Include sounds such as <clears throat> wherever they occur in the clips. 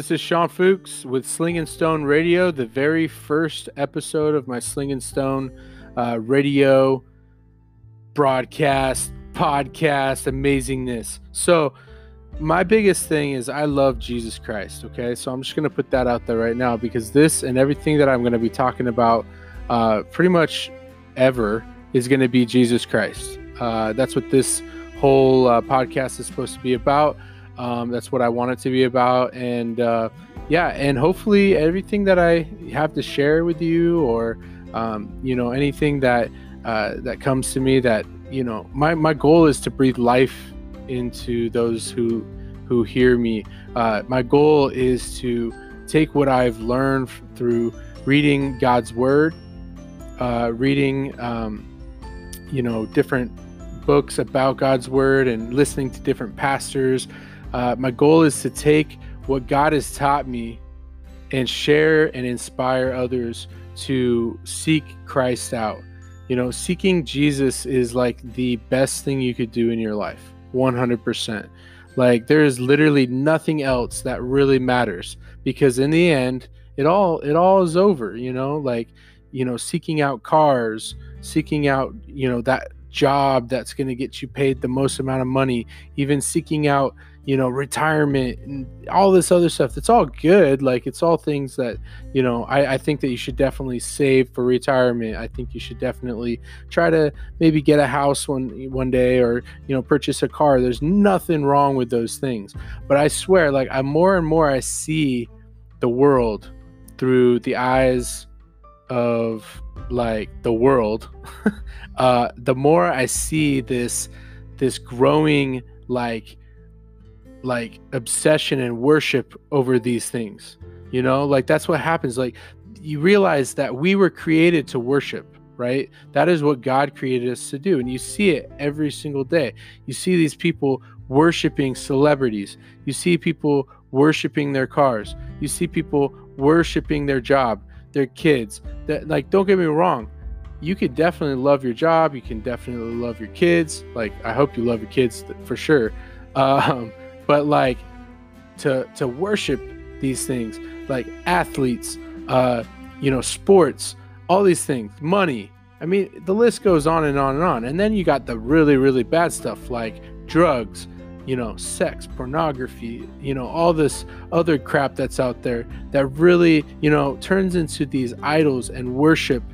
This is Sean Fuchs with Sling and Stone Radio, the very first episode of my Sling and Stone uh, radio broadcast, podcast, amazingness. So, my biggest thing is I love Jesus Christ, okay? So, I'm just going to put that out there right now because this and everything that I'm going to be talking about uh, pretty much ever is going to be Jesus Christ. Uh, that's what this whole uh, podcast is supposed to be about. Um, that's what I want it to be about. And uh, yeah, and hopefully everything that I have to share with you, or um, you know, anything that uh, that comes to me, that you know, my my goal is to breathe life into those who who hear me. Uh, my goal is to take what I've learned through reading God's Word, uh, reading, um, you know, different books about God's Word, and listening to different pastors uh, my goal is to take what God has taught me and share and inspire others to seek Christ out. You know, seeking Jesus is like the best thing you could do in your life, 100%. Like there is literally nothing else that really matters because in the end, it all it all is over, you know, like you know, seeking out cars, seeking out, you know, that job that's going to get you paid the most amount of money, even seeking out you know retirement and all this other stuff it's all good. Like it's all things that you know I, I, think that you should definitely save for retirement. I think you should definitely try to maybe get a house one one day or you know purchase a car. There's nothing wrong with those things. But i swear like i more and more i see the world through the eyes of like the world <laughs> uh the more i see this this growing like like obsession and worship over these things. You know, like that's what happens. Like you realize that we were created to worship, right? That is what God created us to do. And you see it every single day. You see these people worshiping celebrities. You see people worshiping their cars. You see people worshiping their job, their kids. That like don't get me wrong. You could definitely love your job. You can definitely love your kids. Like I hope you love your kids for sure. <laughs> Um, but like to to worship these things like athletes uh you know sports all these things money. I mean the list goes on and on and on. And then you got the really really bad stuff like drugs you know sex pornography you know all this other crap that's out there that really you know turns into these idols and worship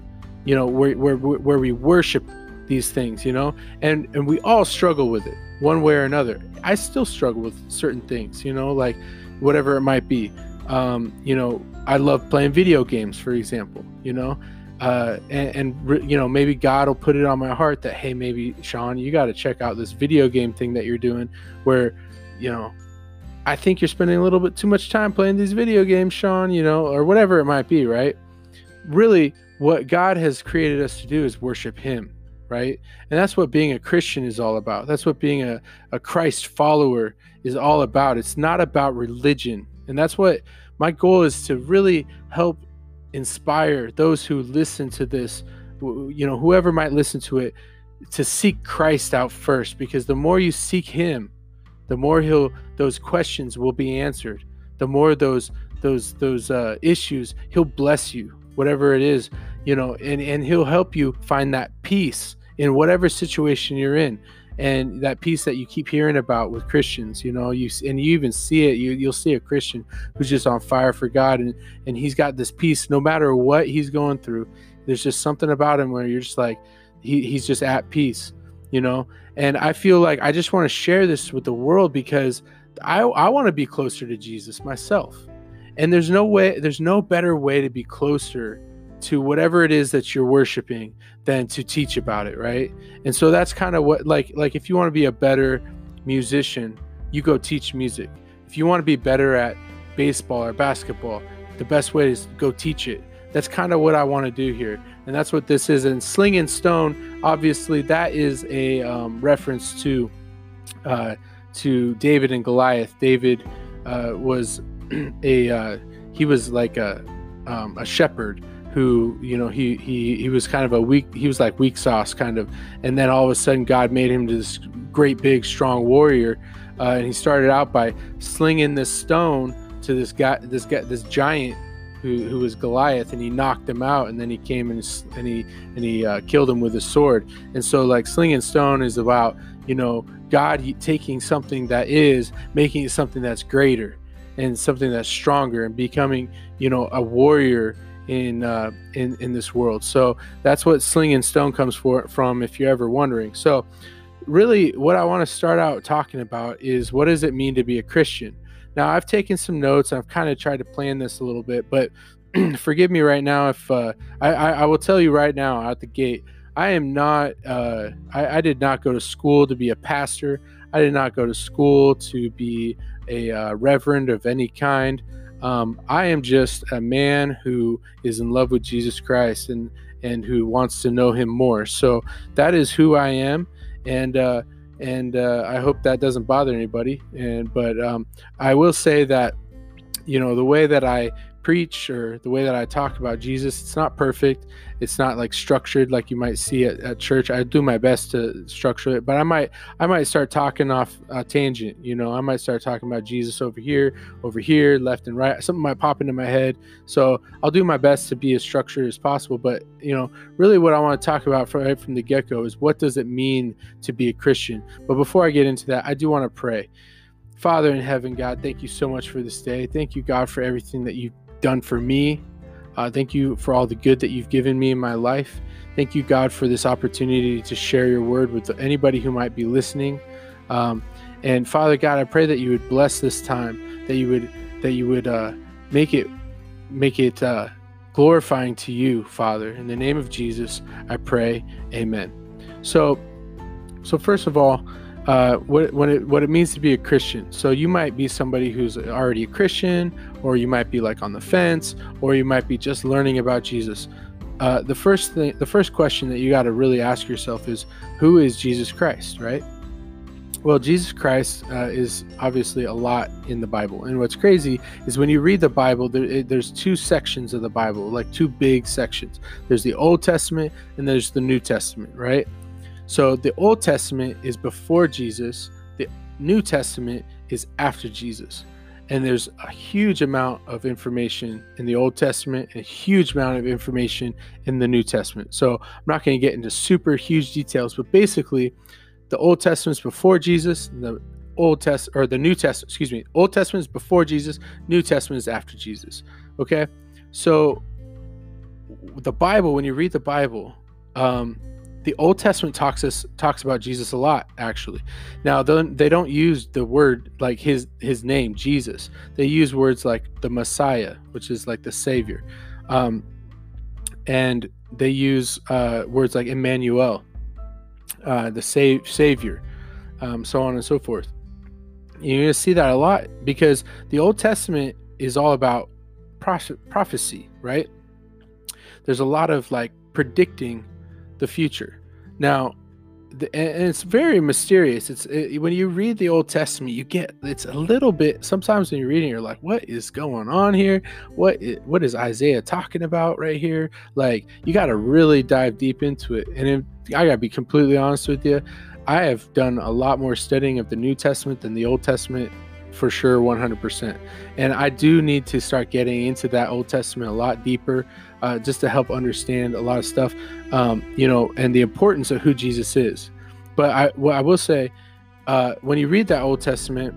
you know where where, where we worship these things you know? And and we all struggle with it one way or another. I still struggle with certain things you know like whatever it might be. Um, you know i love playing video games for example you know? Uh, and, and you know maybe god will put it on my heart that hey maybe sean you got to check out this video game thing that you're doing where you know i think you're spending a little bit too much time playing these video games sean you know or whatever it might be right? Really what god has created us to do is worship him right? And that's what being a Christian is all about. That's what being a, a Christ follower is all about. It's not about religion. And that's what my goal is to really help inspire those who listen to this, you know, whoever might listen to it, to seek Christ out first. Because the more you seek Him, the more He'll, those questions will be answered. The more those, those, those uh, issues, He'll bless you, whatever it is you know and and he'll help you find that peace in whatever situation you're in and that peace that you keep hearing about with Christians, you know, you and you even see it. You you'll see a Christian who's just on fire for God, and and he's got this peace no matter what he's going through. There's just something about him where you're just like, he, he's just at peace, you know. And I feel like I just want to share this with the world because I I want to be closer to Jesus myself, and there's no way, there's no better way to be closer to whatever it is that you're worshiping than to teach about it right? And so that's kind of what like like if you want to be a better musician you go teach music. If you want to be better at baseball or basketball the best way is go teach it. That's kind of what i want to do here. And that's what this is. And sling and stone obviously that is a um, reference to uh, to david and goliath. David uh, was a uh, he was like a um, a shepherd who you know he he he was kind of a weak he was like weak sauce kind of and then all of a sudden god made him to this great big strong warrior uh, and he started out by slinging this stone to this guy, this guy, this giant who, who was Goliath, and he knocked him out, and then he came and and he and he uh, killed him with a sword. And so, like slinging Stone is about you know God taking something that is, making it something that's greater, and something that's stronger, and becoming you know a warrior in uh, in in this world. So that's what Sling and Stone comes for from, if you're ever wondering. So really, what I want to start out talking about is what does it mean to be a Christian? Now, I've taken some notes. I've kind of tried to plan this a little bit, but <clears throat> forgive me right now if uh, I, I, I, will tell you right now out the gate, I am not, uh, I, I, did not go to school to be a pastor. I did not go to school to be a uh, reverend of any kind. Um, I am just a man who is in love with Jesus Christ and, and who wants to know him more. So that is who I am. And, uh, and uh, I hope that doesn't bother anybody. And but um, I will say that you know the way that I preach or the way that I talk about Jesus, it's not perfect. It's not like structured like you might see at, at church. I do my best to structure it, but I might I might start talking off a tangent. You know, I might start talking about Jesus over here, over here, left and right. Something might pop into my head. So I'll do my best to be as structured as possible. But you know, really, what I want to talk about from, right from the get go is what does it mean to be a Christian. But before I get into that, I do want to pray. Father in heaven, God, thank you so much for this day. Thank you, God, for everything that you've done for me. Uh, thank you for all the good that you've given me in my life. Thank you, God, for this opportunity to share your word with anybody who might be listening. Um, and Father God, I pray that you would bless this time, that you would that you would uh, make it make it uh, glorifying to you, Father. In the name of Jesus, I pray. Amen. So, so first of all uh, what what it what it means to be a Christian. So you might be somebody who's already a Christian, or you might be like on the fence, or you might be just learning about Jesus. Uh, the first thing, the first question that you got to really ask yourself is, who is Jesus Christ, right? Well, Jesus Christ uh, is obviously a lot in the Bible, and what's crazy is when you read the Bible, there, it, there's two sections of the Bible, like two big sections. There's the Old Testament and there's the New Testament, right? So the Old Testament is before Jesus, the New Testament is after Jesus. And there's a huge amount of information in the Old Testament and a huge amount of information in the New Testament. So I'm not going to get into super huge details, but basically, the Old Testament's before Jesus, the Old Test or the New Test, excuse me, Old Testament is before Jesus, New Testament is after Jesus. Okay, so the Bible, when you read the Bible, um, the Old Testament talks us talks about Jesus a lot, actually. Now they don't use the word like his his name Jesus. They use words like the Messiah, which is like the Savior, um, and they use uh, words like Emmanuel, uh, the save, Savior, um, so on and so forth. You're going to see that a lot because the Old Testament is all about prophecy, right? There's a lot of like predicting the future. Now, the, and it's very mysterious. It's it, when you read the Old Testament, you get it's a little bit. Sometimes when you're reading, you're like, "What is going on here? What is, what is Isaiah talking about right here?" Like you got to really dive deep into it. And if, I got to be completely honest with you, I have done a lot more studying of the New Testament than the Old Testament for sure 100% and i do need to start getting into that old testament a lot deeper uh, just to help understand a lot of stuff, um, you know, and the importance of who Jesus is. But I, what I will say, uh, when you read that Old Testament,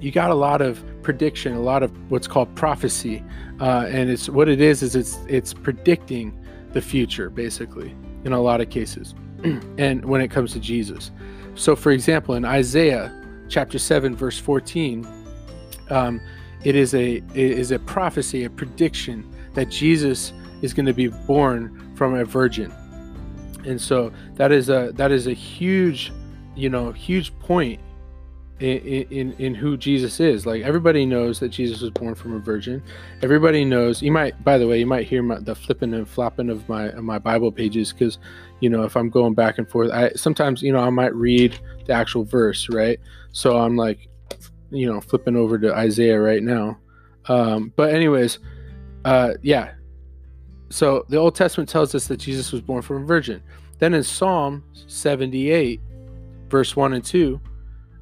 you got a lot of prediction, a lot of what's called prophecy, uh, and it's what it is is it's it's predicting the future basically in a lot of cases, <clears throat> and when it comes to Jesus. So, for example, in Isaiah chapter seven, verse fourteen, um, it is a it is a prophecy, a prediction that Jesus is going to be born from a virgin. And so that is a that is a huge, you know, huge point in, in in who Jesus is. Like everybody knows that Jesus was born from a virgin. Everybody knows. You might, by the way, you might hear my, the flipping and flopping of my of my Bible pages because, you know, if I'm going back and forth, I sometimes you know I might read the actual verse, right? So I'm like, you know, flipping over to Isaiah right now. Um, but anyways, uh, yeah. So the Old Testament tells us that Jesus was born from a virgin. Then in Psalm 78, verse 1 and 2,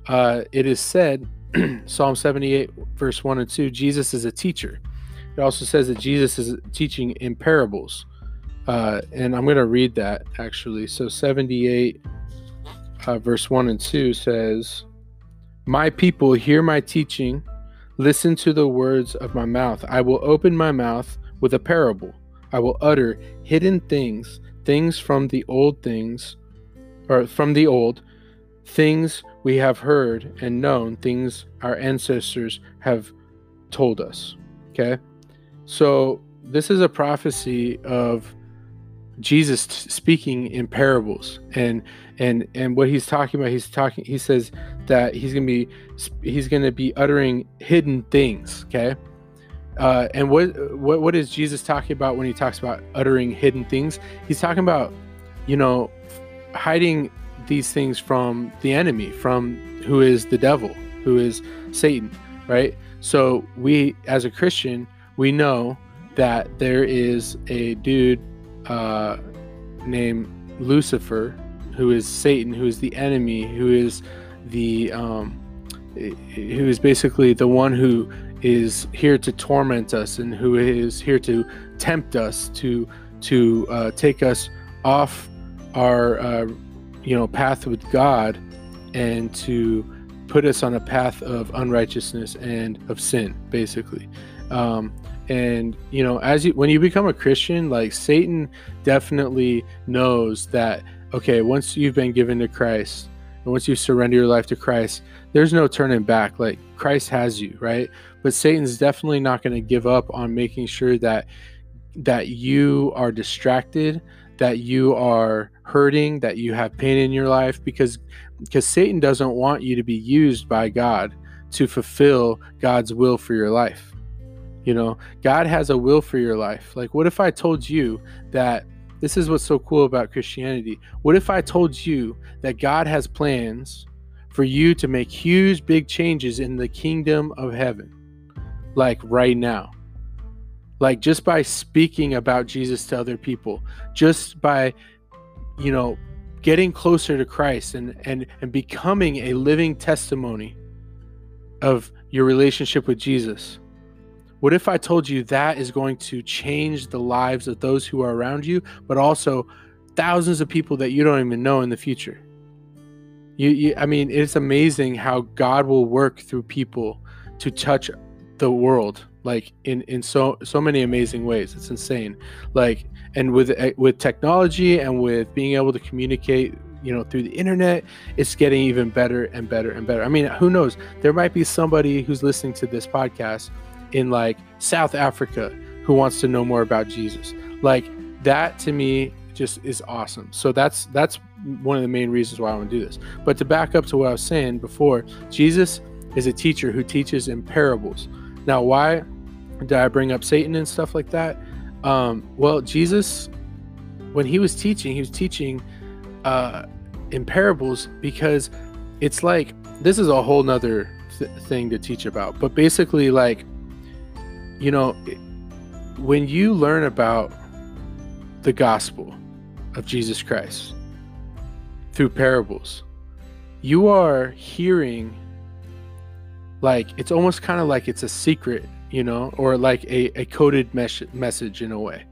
uh, it is said <clears throat> Psalm 78, verse 1 and 2, Jesus is a teacher. It also says that Jesus is teaching in parables. Uh, and I'm going to read that actually. So 78, uh, verse 1 and 2 says, My people hear my teaching, listen to the words of my mouth. I will open my mouth with a parable. I will utter hidden things, things from the old things, or from the old, things we have heard and known, things our ancestors have told us. Okay? So, this is a prophecy of Jesus speaking in parables. And and and what he's talking about he's talking he says that he's going to be he's going to be uttering hidden things okay? Uh, and what what what is Jesus talking about when he talks about uttering hidden things? He's talking about you know hiding these things from the enemy from who is the devil who is Satan right? So we as a Christian we know that there is a dude uh, named Lucifer, who is Satan, who is the enemy, who is the um, who is basically the one who is here to torment us and who is here to tempt us to to uh, take us off our uh, you know path with God and to put us on a path of unrighteousness and of sin basically. Um, and you know as you when you become a christian like satan definitely knows that okay once you've been given to christ and once you surrender your life to christ there's no turning back. Like christ has you right? But satan's definitely not going to give up on making sure that that you are distracted that you are hurting that you have pain in your life because because satan doesn't want you to be used by god to fulfill god's will for your life you know, God has a will for your life. Like, what if I told you that this is what's so cool about Christianity? What if I told you that God has plans for you to make huge, big changes in the kingdom of heaven, like right now? Like, just by speaking about Jesus to other people, just by, you know, getting closer to Christ and, and, and becoming a living testimony of your relationship with Jesus what if I told you that is going to change the lives of those who are around you, but also thousands of people that you don't even know in the future? You, you, I mean, it's amazing how God will work through people to touch the world, like in in so so many amazing ways. It's insane. Like, and with eh, with technology and with being able to communicate you know through the internet it's getting even better and better and better i mean who knows there might be somebody who's listening to this podcast in like South Africa who wants to know more about Jesus. Like that to me just is awesome. So that's that's one of the main reasons why I want to do this. But to back up to what I was saying before, Jesus is a teacher who teaches in parables. Now, why did I bring up Satan and stuff like that? Um, well, Jesus, when he was teaching, he was teaching uh, in parables because it's like this is a whole nother th- thing to teach about. But basically, like you know, when you learn about the gospel of Jesus Christ through parables, you are hearing like it's almost kind of like it's a secret, you know, or like a, a coded mes- message in a way.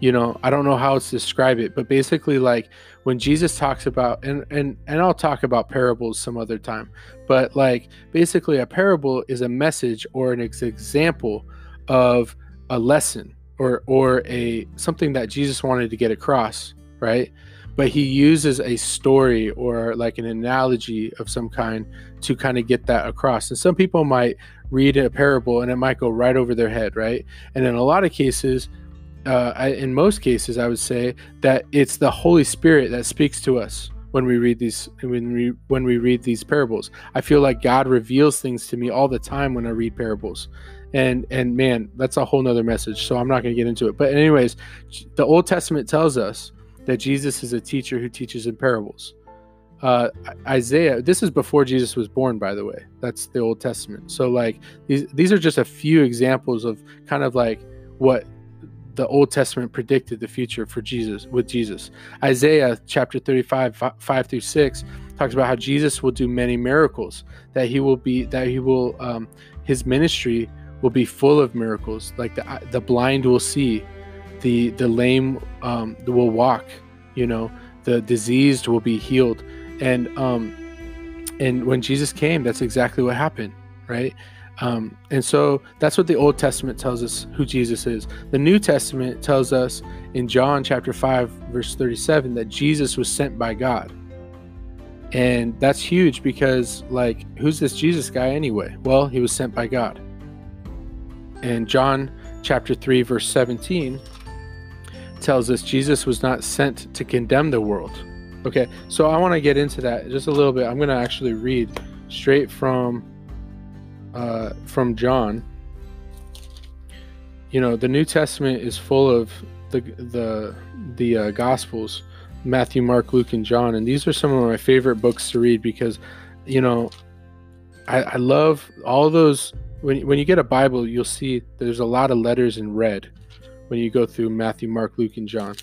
You know, I don't know how to describe it, but basically like when Jesus talks about and and and I'll talk about parables some other time, but like basically a parable is a message or an ex- example of a lesson or or a something that Jesus wanted to get across, right? But he uses a story or like an analogy of some kind to kind of get that across. And some people might read a parable and it might go right over their head, right? And in a lot of cases, uh, I, in most cases, I would say that it's the Holy Spirit that speaks to us when we read these when we when we read these parables. I feel like God reveals things to me all the time when I read parables and and man that's a whole nother message so i'm not going to get into it. But anyways the old testament tells us that jesus is a teacher who teaches in parables. Uh, isaiah this is before jesus was born by the way. That's the old testament. So like these these are just a few examples of kind of like what the old testament predicted the future for jesus with jesus. Isaiah chapter 35 5 through 6 talks about how Jesus will do many miracles, that he will be that he will um, his ministry will be full of miracles, like the the blind will see, the the lame um, will walk, you know, the diseased will be healed, and um, and when Jesus came, that's exactly what happened, right? Um, and so that's what the Old Testament tells us who Jesus is. The New Testament tells us in John chapter 5, verse 37, that Jesus was sent by God. And that's huge because, like, who's this Jesus guy anyway? Well, he was sent by God. And John chapter 3, verse 17 tells us Jesus was not sent to condemn the world. Okay, so I want to get into that just a little bit. I'm going to actually read straight from uh, from John. You know, the New Testament is full of the the the uh, Gospels, Matthew, Mark, Luke, and John, and these are some of my favorite books to read because, you know, I, I love all those. When when you get a Bible, you'll see there's a lot of letters in red when you go through Matthew, Mark, Luke, and John.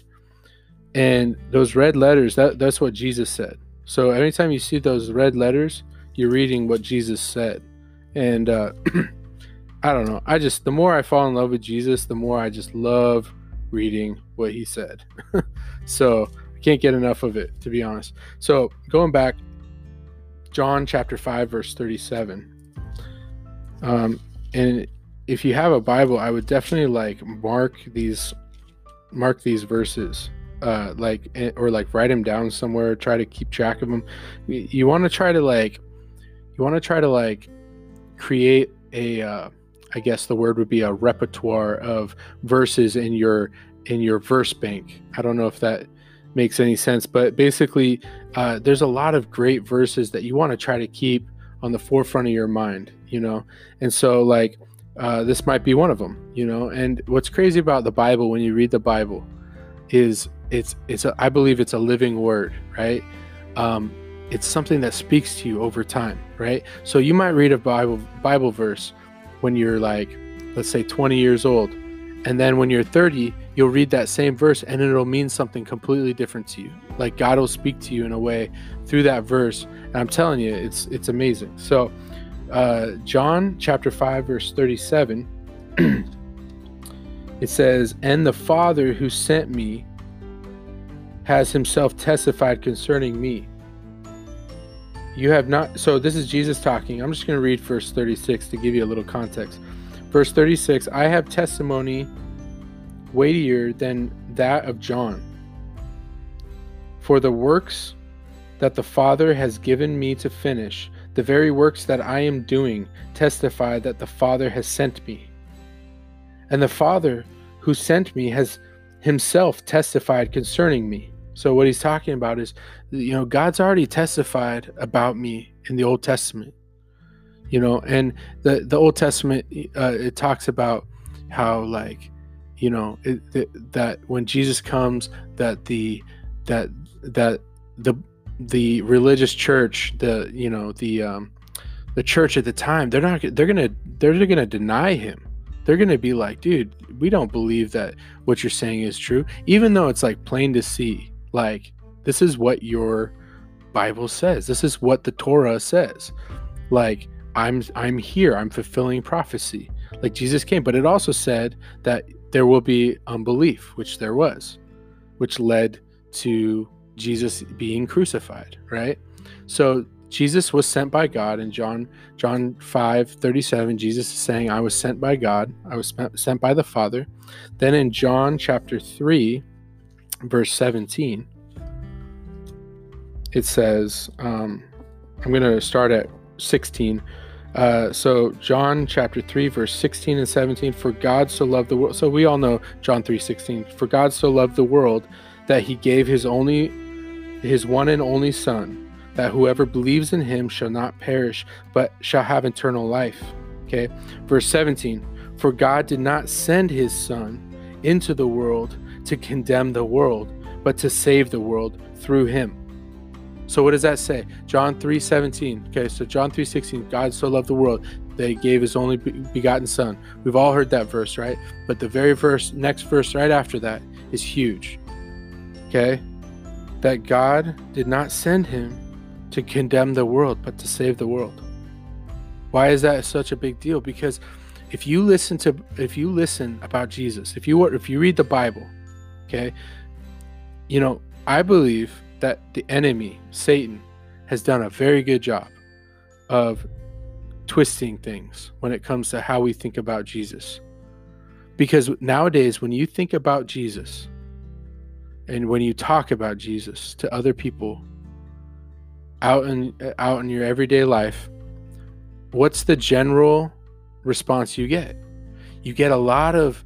And those red letters, that, that's what Jesus said. So anytime you see those red letters, you're reading what Jesus said and uh, <clears throat> I don't know. I just the more I fall in love with Jesus, the more I just love reading what he said. <laughs> so I can't get enough of it, to be honest. So going back, John chapter five, verse thirty-seven. Um, and if you have a Bible, I would definitely like mark these, mark these verses. Uh, like eh, or like write them down somewhere try to keep track of them you, you want to try to like you want to try to like create a uh, I guess the word would be a repertoire of verses in your in your verse bank. I don't know if that makes any sense, but basically, uh, there's a lot of great verses that you want to try to keep on the forefront of your mind, you know. And so, like, uh, this might be one of them, you know. And what's crazy about the Bible when you read the Bible is it's it's a, I believe it's a living word, right? Um, it's something that speaks to you over time, right? So you might read a Bible Bible verse when you're like, let's say 20 years old, and then when you're 30, you'll read that same verse and it'll mean something completely different to you. Like God will speak to you in a way through that verse, and I'm telling you, it's it's amazing. So, uh, John chapter 5 verse 37, <clears throat> it says, "And the Father who sent me has himself testified concerning me." You have not. So this is Jesus talking. I'm just going to read verse 36 to give you a little context. Verse 36 I have testimony weightier than that of John. For the works that the Father has given me to finish, the very works that I am doing, testify that the Father has sent me. And the Father who sent me has himself testified concerning me. So what he's talking about is, you know, God's already testified about me in the Old Testament. You know, and the the Old Testament uh, it talks about how like, you know, it, it, that when Jesus comes, that the that that the the religious church, the you know the um, the church at the time, they're not they're gonna they're gonna deny him they're to be like, dude, we don't believe that what you're saying is true, even though it's like plain to see. Like, this is what your Bible says. This is what the Torah says. Like, I'm I'm here. I'm fulfilling prophecy. Like Jesus came, but it also said that there will be unbelief, which there was, which led to Jesus being crucified, right? So Jesus was sent by God in John John 5 37 Jesus is saying I was sent by God I was sent by the Father then in John chapter 3 verse 17, it says, um, I'm going to start at 16. Uh, so John chapter 3 verse 16 and 17 for God so loved the world so we all know John 3:16 for God so loved the world that he gave his only his one and only son that whoever believes in him shall not perish but shall have eternal life okay verse 17 for God did not send his son into the world to condemn the world, but to save the world through him. So what does that say? John 3:17. Okay, so John 3:16, God so loved the world that he gave his only begotten son. We've all heard that verse, right? But the very verse next verse right after that is huge. Okay? That God did not send him to condemn the world, but to save the world. Why is that such a big deal? Because if you listen to if you listen about Jesus, if you if you read the Bible, okay, you know, I believe that the enemy, Satan, has done a very good job of twisting things when it comes to how we think about Jesus. Because nowadays when you think about Jesus and when you talk about Jesus to other people out in out in your everyday life, what's the general response you get? You get a lot of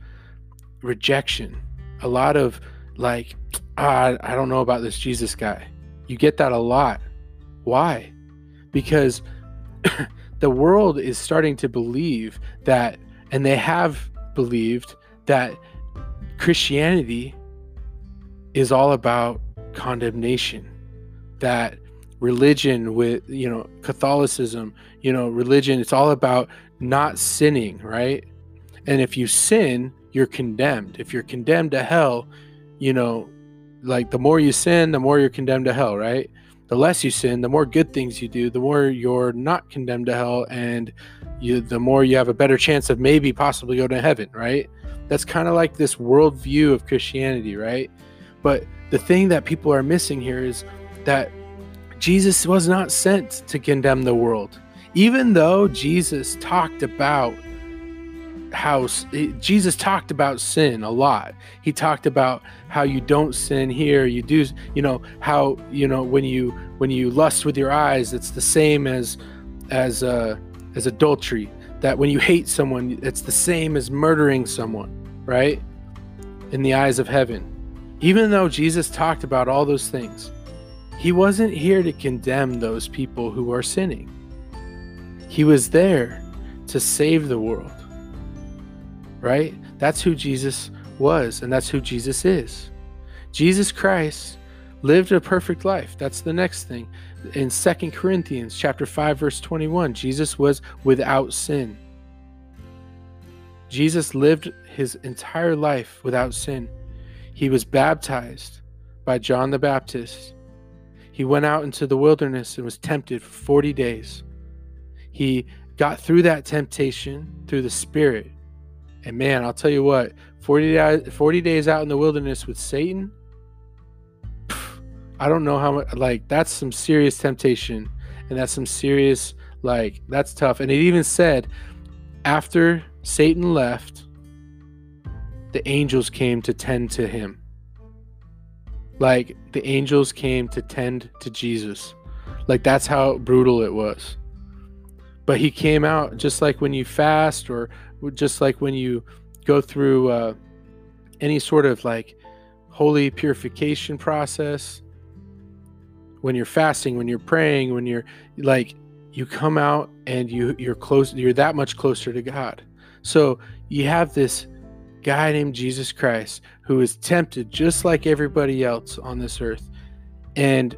rejection, a lot of like, ah, I don't know about this Jesus guy. You get that a lot. Why? Because <coughs> the world is starting to believe that, and they have believed that Christianity is all about condemnation, that religion with you know catholicism you know religion it's all about not sinning right? And if you sin you're condemned. If you're condemned to hell you know like the more you sin the more you're condemned to hell right? The less you sin the more good things you do the more you're not condemned to hell and you the more you have a better chance of maybe possibly go to heaven right? That's kind of like this worldview of christianity right but the thing that people are missing here is that Jesus was not sent to condemn the world. Even though Jesus talked about how Jesus talked about sin a lot. He talked about how you don't sin here, you do, you know, how, you know, when you when you lust with your eyes, it's the same as as uh as adultery. That when you hate someone, it's the same as murdering someone, right? In the eyes of heaven. Even though Jesus talked about all those things, he wasn't here to condemn those people who are sinning. He was there to save the world. Right? That's who Jesus was, and that's who Jesus is. Jesus Christ lived a perfect life. That's the next thing. In Second Corinthians chapter 5 verse 21, Jesus was without sin. Jesus lived his entire life without sin. He was baptized by John the Baptist he went out into the wilderness and was tempted for 40 days. He got through that temptation through the Spirit. And man, I'll tell you what, 40, days, 40 days out in the wilderness with Satan, <sighs> I don't know how much, like, that's some serious temptation. And that's some serious, like, that's tough. And it even said, after Satan left, the angels came to tend to him. Like the angels came to tend to Jesus. Like that's how brutal it was. But he came out just like when you fast or just like when you go through uh, any sort of like holy purification process. When you're fasting, when you're praying, when you're like you come out and you you're close you're that much closer to God. So you have this guy named Jesus Christ who is tempted just like everybody else on this earth. And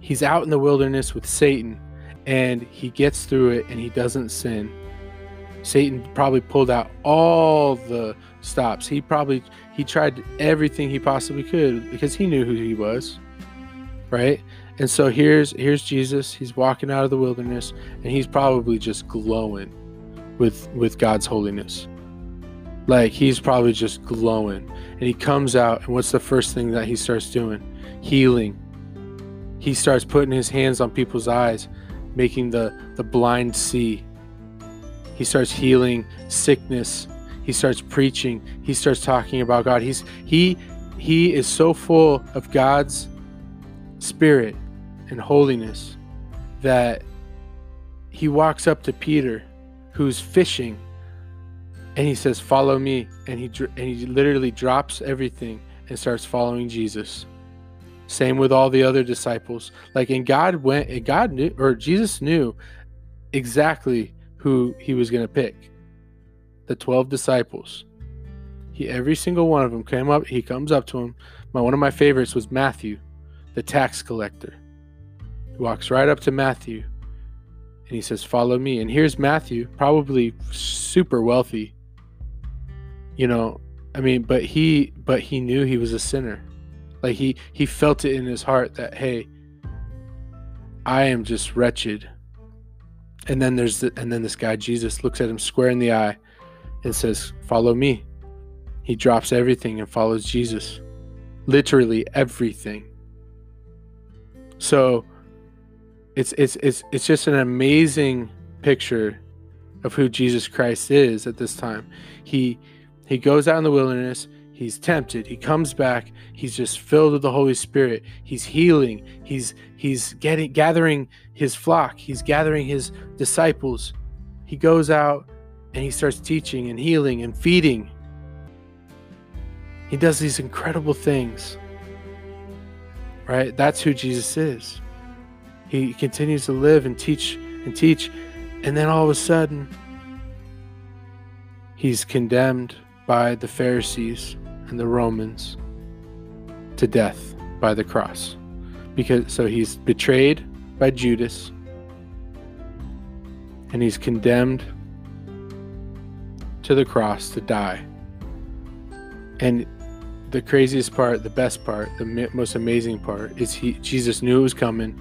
he's out in the wilderness with Satan and he gets through it and he doesn't sin. Satan probably pulled out all the stops. He probably he tried everything he possibly could because he knew who he was. Right? And so here's here's Jesus. He's walking out of the wilderness and he's probably just glowing with with God's holiness. Like he's probably just glowing. And he comes out, and what's the first thing that he starts doing? Healing. He starts putting his hands on people's eyes, making the, the blind see. He starts healing sickness. He starts preaching. He starts talking about God. He's he he is so full of God's spirit and holiness that he walks up to Peter, who's fishing and he says, "Follow me," and he and he literally drops everything and starts following Jesus. Same with all the other disciples. Like, and God went, and God knew, or Jesus knew exactly who he was going to pick. The twelve disciples. He every single one of them came up. He comes up to him. My one of my favorites was Matthew, the tax collector. He walks right up to Matthew, and he says, "Follow me." And here's Matthew, probably super wealthy you know i mean but he but he knew he was a sinner like he he felt it in his heart that hey I am just wretched. And then there's the, and then this guy Jesus looks at him square in the eye and says, "Follow me." He drops everything and follows Jesus. Literally everything. So it's it's it's it's just an amazing picture of who Jesus Christ is at this time. He he goes out in the wilderness, he's tempted, he comes back, he's just filled with the Holy Spirit. He's healing, he's he's getting gathering his flock, he's gathering his disciples. He goes out and he starts teaching and healing and feeding. He does these incredible things. Right? That's who Jesus is. He continues to live and teach and teach and then all of a sudden, he's condemned by the Pharisees and the Romans to death by the cross. Because so he's betrayed by Judas and he's condemned to the cross to die. And the craziest part, the best part, the most amazing part is he Jesus knew it was coming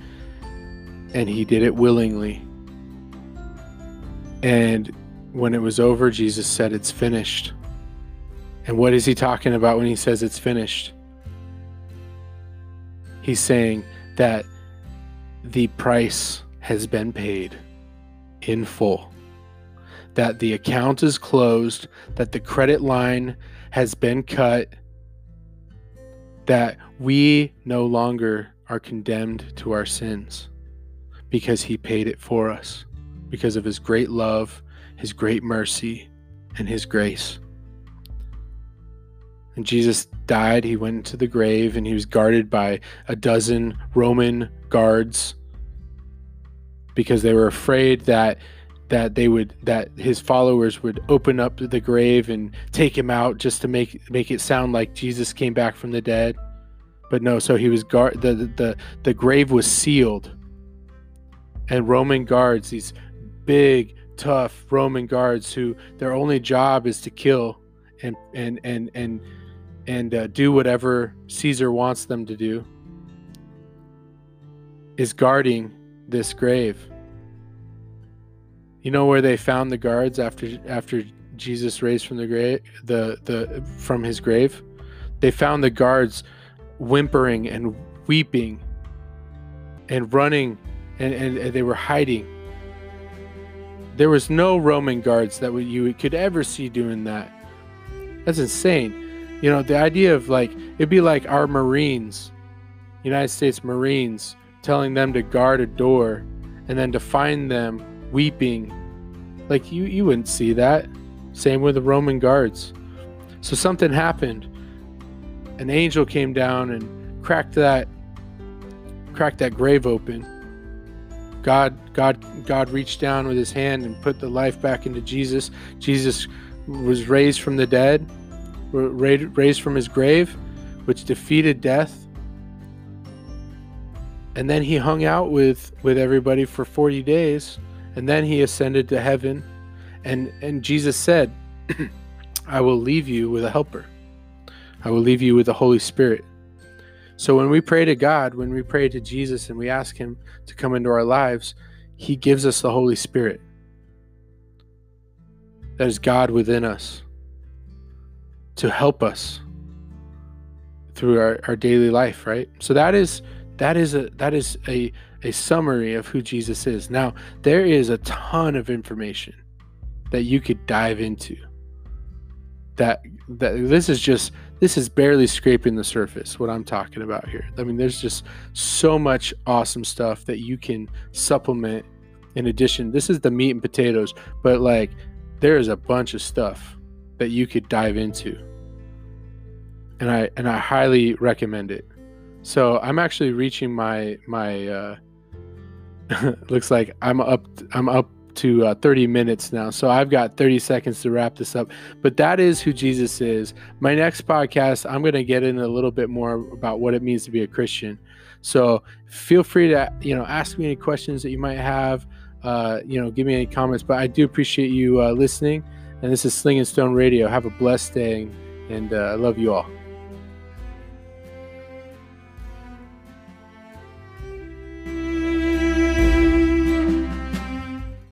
and he did it willingly and when it was over, Jesus said, It's finished. And what is he talking about when he says it's finished? He's saying that the price has been paid in full, that the account is closed, that the credit line has been cut, that we no longer are condemned to our sins because he paid it for us because of his great love, his great mercy, and his grace. And Jesus died, he went into the grave, and he was guarded by a dozen Roman guards because they were afraid that that they would that his followers would open up the grave and take him out just to make make it sound like Jesus came back from the dead. But no, so he was guard the the the grave was sealed. And Roman guards, these big, tough Roman guards who their only job is to kill and and and and and uh, do whatever Caesar wants them to do. Is guarding this grave. You know where they found the guards after after Jesus raised from the grave the the from his grave? They found the guards whimpering and weeping and running and, and, and they were hiding there was no Roman guards that you could ever see doing that. That's insane. You know, the idea of like it'd be like our Marines, United States Marines, telling them to guard a door and then to find them weeping. Like you you wouldn't see that. Same with the Roman guards. So something happened. An angel came down and cracked that cracked that grave open God, God, God reached down with his hand and put the life back into Jesus. Jesus was raised from the dead, raised from his grave, which defeated death. And then he hung out with with everybody for 40 days, and then he ascended to heaven. And and Jesus said, <clears throat> "I will leave you with a helper. I will leave you with the Holy Spirit." So when we pray to God, when we pray to Jesus and we ask Him to come into our lives, He gives us the Holy Spirit. That is God within us to help us through our, our daily life, right? So that is that is a that is a a summary of who Jesus is. Now, there is a ton of information that you could dive into. That that this is just this is barely scraping the surface what i'm talking about here i mean there's just so much awesome stuff that you can supplement in addition this is the meat and potatoes but like there is a bunch of stuff that you could dive into and i and i highly recommend it so i'm actually reaching my my uh <laughs> looks like i'm up i'm up to uh, 30 minutes now. So I've got 30 seconds to wrap this up. But that is who Jesus is. My next podcast, I'm going to get in a little bit more about what it means to be a Christian. So feel free to, you know, ask me any questions that you might have. Uh, you know, give me any comments. But I do appreciate you uh, listening. And this is Sling and Stone Radio. Have a blessed day, and uh, I love you all.